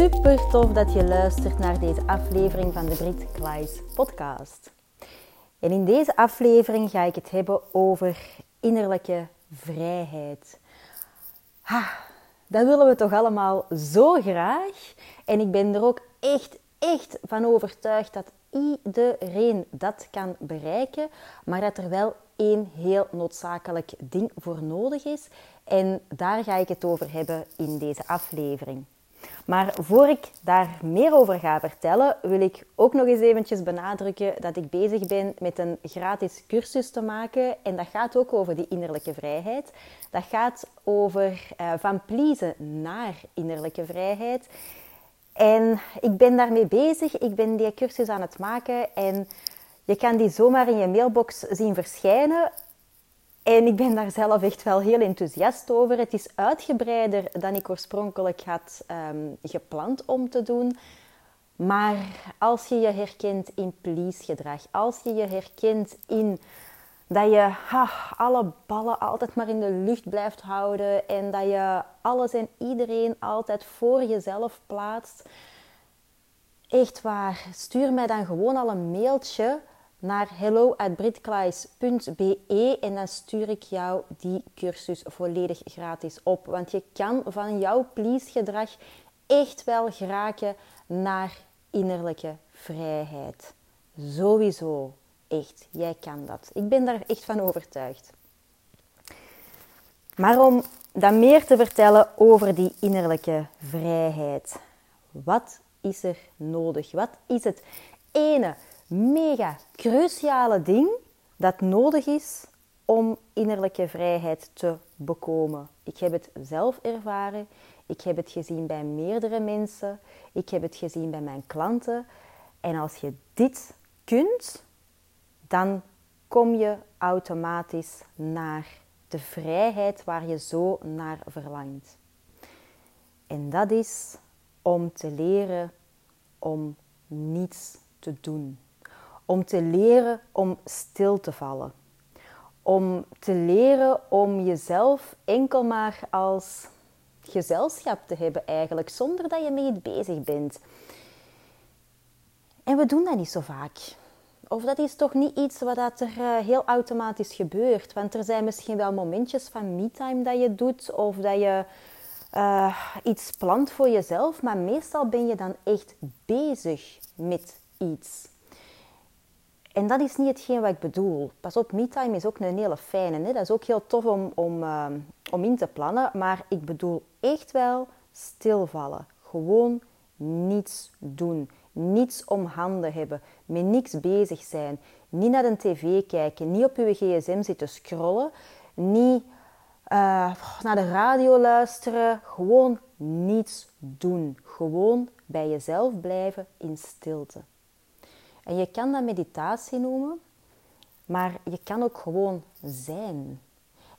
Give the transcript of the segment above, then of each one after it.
super tof dat je luistert naar deze aflevering van de Brit Klaes podcast. En in deze aflevering ga ik het hebben over innerlijke vrijheid. Ha, dat willen we toch allemaal zo graag. En ik ben er ook echt, echt van overtuigd dat iedereen dat kan bereiken, maar dat er wel één heel noodzakelijk ding voor nodig is. En daar ga ik het over hebben in deze aflevering. Maar voor ik daar meer over ga vertellen, wil ik ook nog eens eventjes benadrukken dat ik bezig ben met een gratis cursus te maken. En dat gaat ook over die innerlijke vrijheid. Dat gaat over uh, van pleasen naar innerlijke vrijheid. En ik ben daarmee bezig. Ik ben die cursus aan het maken en je kan die zomaar in je mailbox zien verschijnen. En ik ben daar zelf echt wel heel enthousiast over. Het is uitgebreider dan ik oorspronkelijk had um, gepland om te doen. Maar als je je herkent in please-gedrag, als je je herkent in dat je alle ballen altijd maar in de lucht blijft houden en dat je alles en iedereen altijd voor jezelf plaatst, echt waar, stuur mij dan gewoon al een mailtje naar hello@britklaes.be en dan stuur ik jou die cursus volledig gratis op. Want je kan van jouw please-gedrag echt wel geraken naar innerlijke vrijheid. Sowieso, echt, jij kan dat. Ik ben daar echt van overtuigd. Maar om dan meer te vertellen over die innerlijke vrijheid. Wat is er nodig? Wat is het ene mega cruciale ding dat nodig is om innerlijke vrijheid te bekomen. Ik heb het zelf ervaren. Ik heb het gezien bij meerdere mensen. Ik heb het gezien bij mijn klanten. En als je dit kunt, dan kom je automatisch naar de vrijheid waar je zo naar verlangt. En dat is om te leren om niets te doen. Om te leren om stil te vallen. Om te leren om jezelf enkel maar als gezelschap te hebben eigenlijk, zonder dat je mee bezig bent. En we doen dat niet zo vaak. Of dat is toch niet iets wat er eh, heel automatisch gebeurt. Want er zijn misschien wel momentjes van me-time dat je doet. Of dat je uh, iets plant voor jezelf. Maar meestal ben je dan echt bezig met iets. En dat is niet hetgeen wat ik bedoel. Pas op, me-time is ook een hele fijne. Hè? Dat is ook heel tof om, om, uh, om in te plannen. Maar ik bedoel echt wel stilvallen. Gewoon niets doen. Niets om handen hebben. Met niks bezig zijn. Niet naar de tv kijken. Niet op je gsm zitten scrollen. Niet uh, naar de radio luisteren. Gewoon niets doen. Gewoon bij jezelf blijven in stilte. En je kan dat meditatie noemen, maar je kan ook gewoon zijn.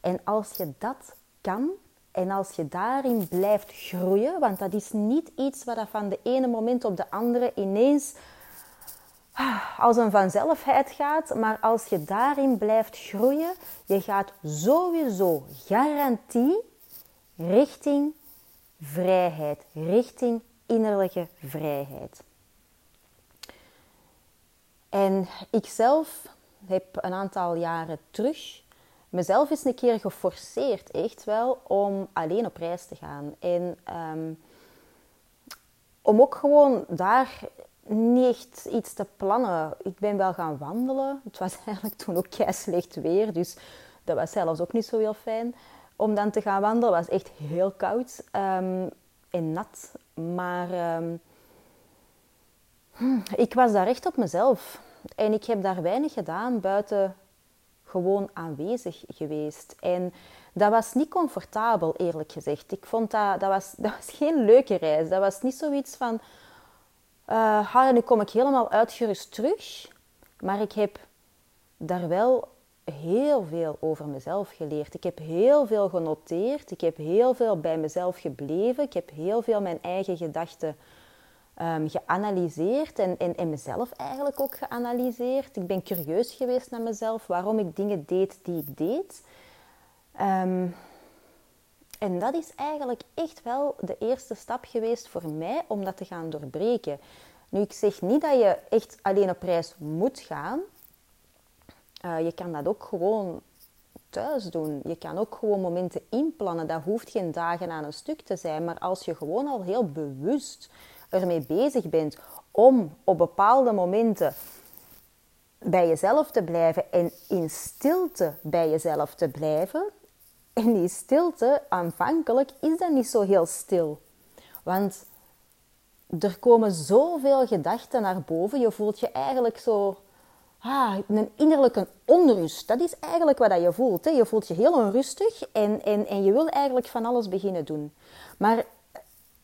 En als je dat kan en als je daarin blijft groeien, want dat is niet iets wat van de ene moment op de andere ineens ah, als een vanzelfheid gaat, maar als je daarin blijft groeien, je gaat sowieso garantie richting vrijheid, richting innerlijke vrijheid. En ik zelf heb een aantal jaren terug mezelf eens een keer geforceerd, echt wel, om alleen op reis te gaan. En um, om ook gewoon daar niet echt iets te plannen. Ik ben wel gaan wandelen. Het was eigenlijk toen ook kei weer, dus dat was zelfs ook niet zo heel fijn. Om dan te gaan wandelen was echt heel koud um, en nat. Maar ehm, hm, ik was daar echt op mezelf. En ik heb daar weinig gedaan buiten gewoon aanwezig geweest. En dat was niet comfortabel, eerlijk gezegd. Ik vond dat, dat, was, dat was geen leuke reis. Dat was niet zoiets van, uh, nu kom ik helemaal uitgerust terug. Maar ik heb daar wel heel veel over mezelf geleerd. Ik heb heel veel genoteerd. Ik heb heel veel bij mezelf gebleven. Ik heb heel veel mijn eigen gedachten um, geanalyseerd en, en, en, mezelf eigenlijk ook geanalyseerd. Ik ben curieus geweest naar mezelf, waarom ik dingen deed die ik deed. Ehm, en dat is eigenlijk echt wel de eerste stap geweest voor mij om dat te gaan doorbreken. Nu, ik zeg niet dat je echt alleen op reis moet gaan. Uh, je kan dat ook gewoon thuis doen. Je kan ook gewoon momenten inplannen. Dat hoeft geen dagen aan een stuk te zijn. Maar als je gewoon al heel bewust ermee bezig bent om op bepaalde momenten bij jezelf te blijven en in stilte bij jezelf te blijven. En die stilte, aanvankelijk is dat niet zo heel stil. Want er komen zoveel gedachten naar boven. Je voelt je eigenlijk zo ah, een innerlijke onrust. Dat is eigenlijk wat je voelt. Hè? Je voelt je heel onrustig en, en, en je wil eigenlijk van alles beginnen doen. Maar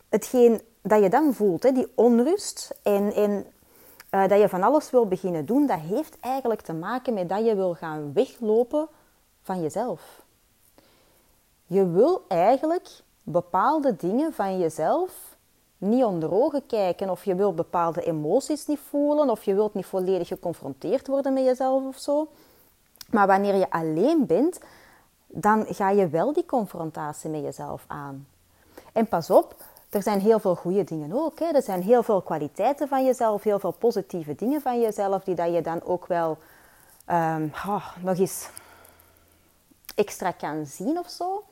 hetgeen dat je dan voelt, hè, die onrust en, uh, dat je van alles wil beginnen doen, dat heeft eigenlijk te maken met dat je wil gaan weglopen van jezelf. Je wil eigenlijk bepaalde dingen van jezelf niet onder ogen kijken of je wilt bepaalde emoties niet voelen of je wilt niet volledig geconfronteerd worden met jezelf of zo. Maar wanneer je alleen bent, dan ga je wel die confrontatie met jezelf aan. En pas op, er zijn heel veel goede dingen ook. Hè. Er zijn heel veel kwaliteiten van jezelf, heel veel positieve dingen van jezelf, die dat je dan ook wel oh, nog eens extra kan zien of zo.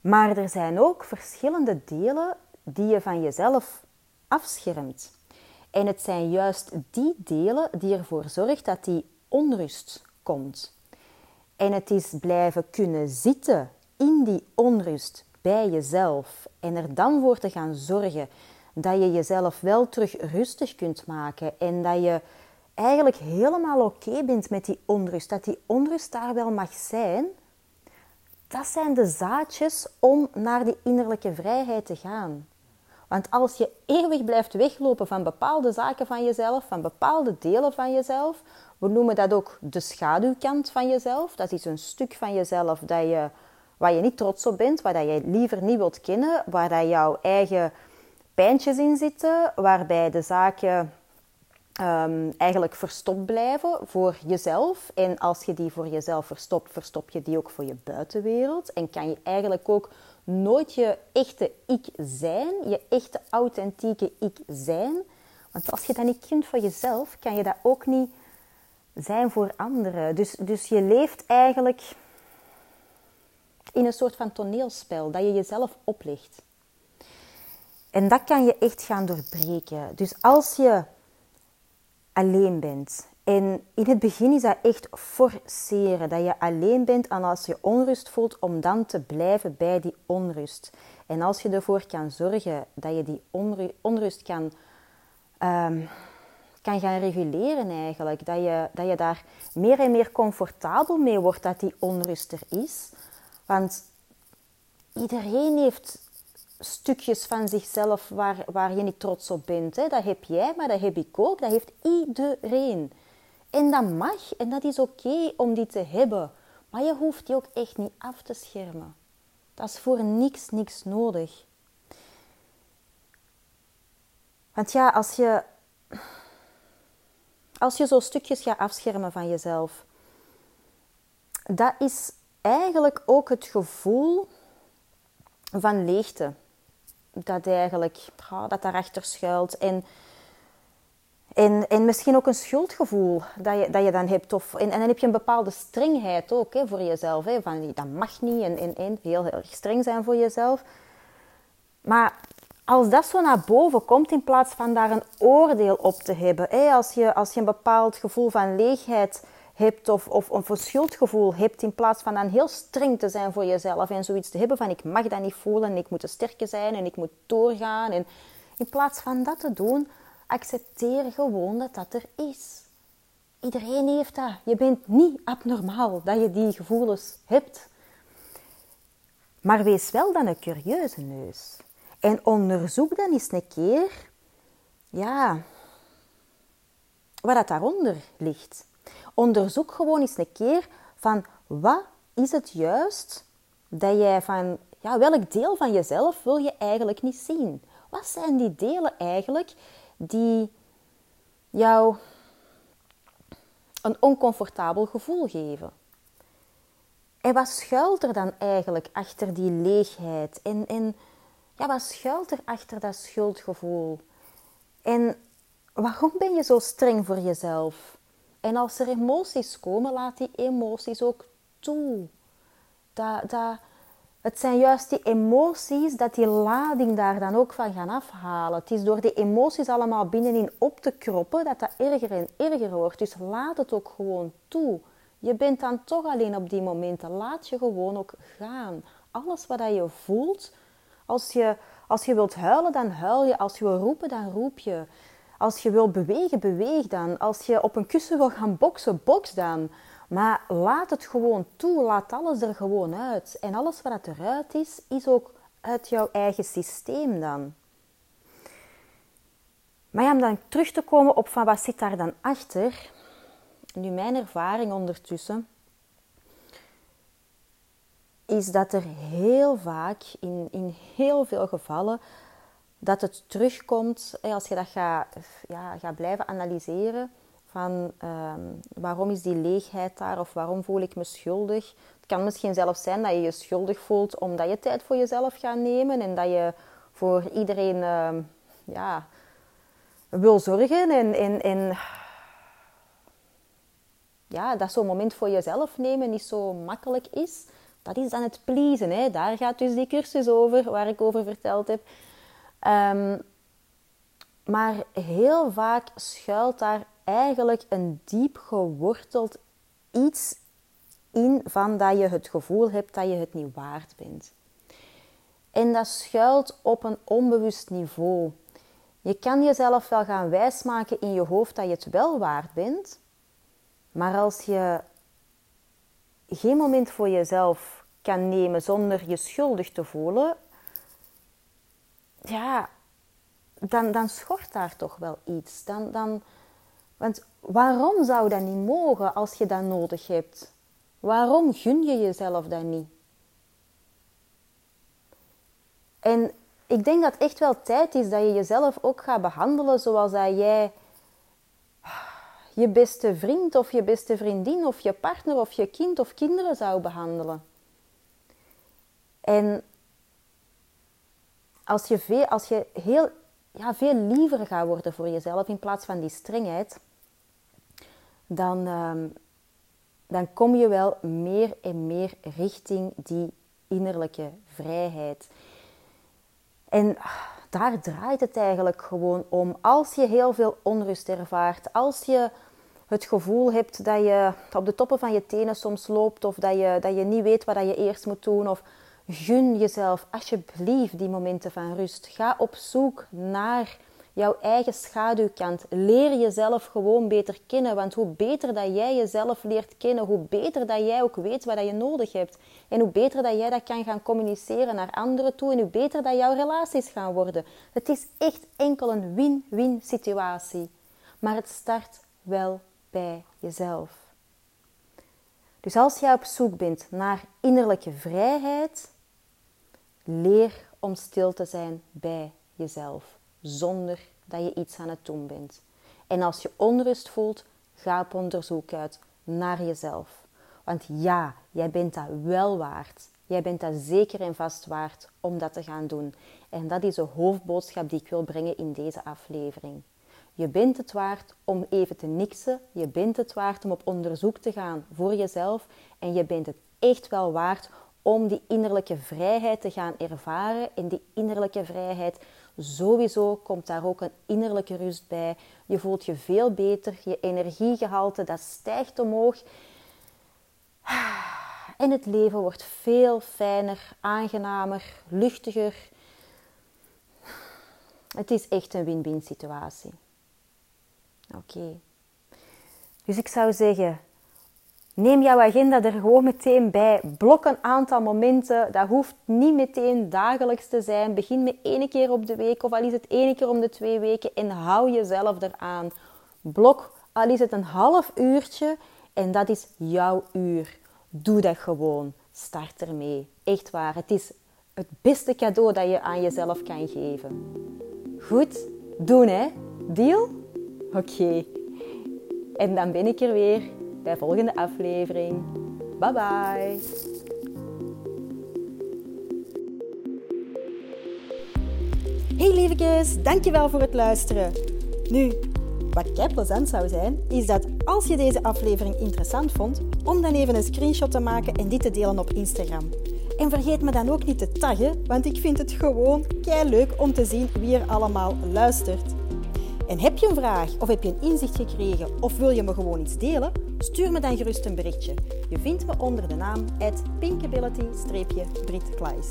Maar er zijn ook verschillende delen die je van jezelf afschermt. En het zijn juist die delen die ervoor zorgen dat die onrust komt. En het is blijven kunnen zitten in die onrust bij jezelf en er dan voor te gaan zorgen dat je jezelf wel terug rustig kunt maken en dat je eigenlijk helemaal oké bent met die onrust, dat die onrust daar wel mag zijn, dat zijn de zaadjes om naar die innerlijke vrijheid te gaan. Want als je eeuwig blijft weglopen van bepaalde zaken van jezelf, van bepaalde delen van jezelf, we noemen dat ook de schaduwkant van jezelf. Dat is een stuk van jezelf dat je waar je niet trots op bent, waar dat je liever niet wilt kennen, waar dat jouw eigen pijntjes in zitten, waarbij de zaken um, eigenlijk verstopt blijven voor jezelf. En als je die voor jezelf verstopt, verstop je die ook voor je buitenwereld. En kan je eigenlijk ook nooit je echte ik zijn, je echte authentieke ik zijn. Want als je dat niet kunt voor jezelf, kan je dat ook niet zijn voor anderen. Dus, dus je leeft eigenlijk in een soort van toneelspel dat je jezelf oplegt. En dat kan je echt gaan doorbreken. Dus als je alleen bent, en in het begin is dat echt forceren, dat je alleen bent en als je onrust voelt, om dan te blijven bij die onrust. En als je ervoor kan zorgen dat je die onrust kan, um, kan gaan reguleren eigenlijk, dat je, dat je daar meer en meer comfortabel mee wordt dat die onrust er is, want iedereen heeft stukjes van zichzelf waar, waar je niet trots op bent. Hè? Dat heb jij, maar dat heb ik ook. Dat heeft iedereen. En dat mag en dat is oké om die te hebben. Maar je hoeft die ook echt niet af te schermen. Dat is voor niks, niks nodig. Want ja, als je, als je zo stukjes gaat afschermen van jezelf, dat is eigenlijk ook het gevoel van leegte. Dat eigenlijk, dat daarachter schuilt. En, en, en misschien ook een schuldgevoel dat je, dat je dan hebt. Of, en, en dan heb je een bepaalde strengheid ook hè, voor jezelf. Hè, van dat mag niet en, en, heel erg streng zijn voor jezelf. Maar als dat zo naar boven komt, in plaats van daar een oordeel op te hebben, hè, als, je, als je een bepaald gevoel van leegheid hebt of, of, een schuldgevoel hebt, in plaats van dan heel streng te zijn voor jezelf en zoiets te hebben van ik mag dat niet voelen en ik moet te sterke zijn en ik moet doorgaan. En in plaats van dat te doen, accepteer gewoon dat dat er is. Iedereen heeft dat. Je bent niet abnormaal dat je die gevoelens hebt. Maar wees wel dan een curieuze neus. En onderzoek dan eens een keer, ja, wat dat daaronder ligt. Onderzoek gewoon eens een keer van wat is het juist dat jij van, ja, welk deel van jezelf wil je eigenlijk niet zien? Wat zijn die delen eigenlijk die jou een oncomfortabel gevoel geven? En wat schuilt er dan eigenlijk achter die leegheid? En, en ja, wat schuilt er achter dat schuldgevoel? En waarom ben je zo streng voor jezelf? En als er emoties komen, laat die emoties ook toe. Dat, het zijn juist die emoties dat die lading daar dan ook van gaan afhalen. Het is door die emoties allemaal binnenin op te kroppen dat dat erger en erger wordt. Dus laat het ook gewoon toe. Je bent dan toch alleen op die momenten. Laat je gewoon ook gaan. Alles wat je voelt, als je, als je wilt huilen, dan huil je. Als je wil roepen, dan roep je. Als je wil bewegen, beweeg dan. Als je op een kussen wil gaan boksen, boks dan. Maar laat het gewoon toe. Laat alles er gewoon uit. En alles wat eruit is, is ook uit jouw eigen systeem dan. Maar ja, om dan terug te komen op van wat zit daar dan achter. Nu, mijn ervaring ondertussen is dat er heel vaak, in, in heel veel gevallen, dat het terugkomt als je dat gaat, ja, blijven analyseren. Van ehm, waarom is die leegheid daar of waarom voel ik me schuldig? Het kan misschien zelfs zijn dat je je schuldig voelt omdat je tijd voor jezelf gaat nemen en dat je voor iedereen ehm, ja, wil zorgen en, en, en ja, dat zo'n moment voor jezelf nemen niet zo makkelijk is. Dat is dan het pleasen. Hè? Daar gaat dus die cursus over, waar ik over verteld heb. Ehm, maar heel vaak schuilt daar eigenlijk een diep geworteld iets in van dat je het gevoel hebt dat je het niet waard bent. En dat schuilt op een onbewust niveau. Je kan jezelf wel gaan wijsmaken in je hoofd dat je het wel waard bent, maar als je geen moment voor jezelf kan nemen zonder je schuldig te voelen, ja, dan, dan schort daar toch wel iets. Dan, dan, want waarom zou dat niet mogen als je dat nodig hebt? Waarom gun je jezelf dat niet? En ik denk dat het echt wel tijd is dat je jezelf ook gaat behandelen zoals dat jij je beste vriend of je beste vriendin of je partner of je kind of kinderen zou behandelen. En als je, veel, als je heel, ja, veel liever gaat worden voor jezelf in plaats van die strengheid, dan, ehm, dan kom je wel meer en meer richting die innerlijke vrijheid. En daar draait het eigenlijk gewoon om. Als je heel veel onrust ervaart, als je het gevoel hebt dat je op de toppen van je tenen soms loopt, of dat je, dat je niet weet wat je eerst moet doen, of gun jezelf alsjeblieft die momenten van rust. Ga op zoek naar jouw eigen schaduwkant. Leer jezelf gewoon beter kennen. Want hoe beter dat jij jezelf leert kennen, hoe beter dat jij ook weet wat je nodig hebt. En hoe beter dat jij dat kan gaan communiceren naar anderen toe. En hoe beter dat jouw relaties gaan worden. Het is echt enkel een win-win situatie. Maar het start wel bij jezelf. Dus als jij op zoek bent naar innerlijke vrijheid, leer om stil te zijn bij jezelf zonder dat je iets aan het doen bent. En als je onrust voelt, ga op onderzoek uit naar jezelf. Want ja, jij bent dat wel waard. Jij bent dat zeker en vast waard om dat te gaan doen. En dat is de hoofdboodschap die ik wil brengen in deze aflevering. Je bent het waard om even te niksen. Je bent het waard om op onderzoek te gaan voor jezelf. En je bent het echt wel waard om die innerlijke vrijheid te gaan ervaren. En die innerlijke vrijheid Sowieso komt daar ook een innerlijke rust bij. Je voelt je veel beter, je energiegehalte dat stijgt omhoog. En het leven wordt veel fijner, aangenamer, luchtiger. Het is echt een win-win situatie. Oké. Dus ik zou zeggen, neem jouw agenda er gewoon meteen bij. Blok een aantal momenten. Dat hoeft niet meteen dagelijks te zijn. Begin met één keer op de week of al is het één keer om de twee weken en hou jezelf eraan. Blok al is het een half uurtje en dat is jouw uur. Doe dat gewoon. Start ermee. Echt waar. Het is het beste cadeau dat je aan jezelf kan geven. Goed? Doen hè? Deal? Oké. En dan ben ik er weer bij de volgende aflevering. Bye bye. Hey lievekes, dankjewel voor het luisteren. Nu, wat kei plezant zou zijn, is dat als je deze aflevering interessant vond, om dan even een screenshot te maken en dit te delen op Instagram. En vergeet me dan ook niet te taggen, want ik vind het gewoon kei leuk om te zien wie er allemaal luistert. En heb je een vraag of heb je een inzicht gekregen of wil je me gewoon iets delen? Stuur me dan gerust een berichtje. Je vindt me onder de naam pinkability-britkleis.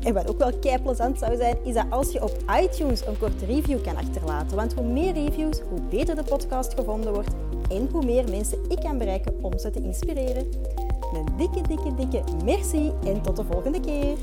En wat ook wel kei plezant zou zijn, is dat als je op iTunes een korte review kan achterlaten. Want hoe meer reviews, hoe beter de podcast gevonden wordt en hoe meer mensen ik kan bereiken om ze te inspireren. Een dikke, dikke, dikke merci en tot de volgende keer.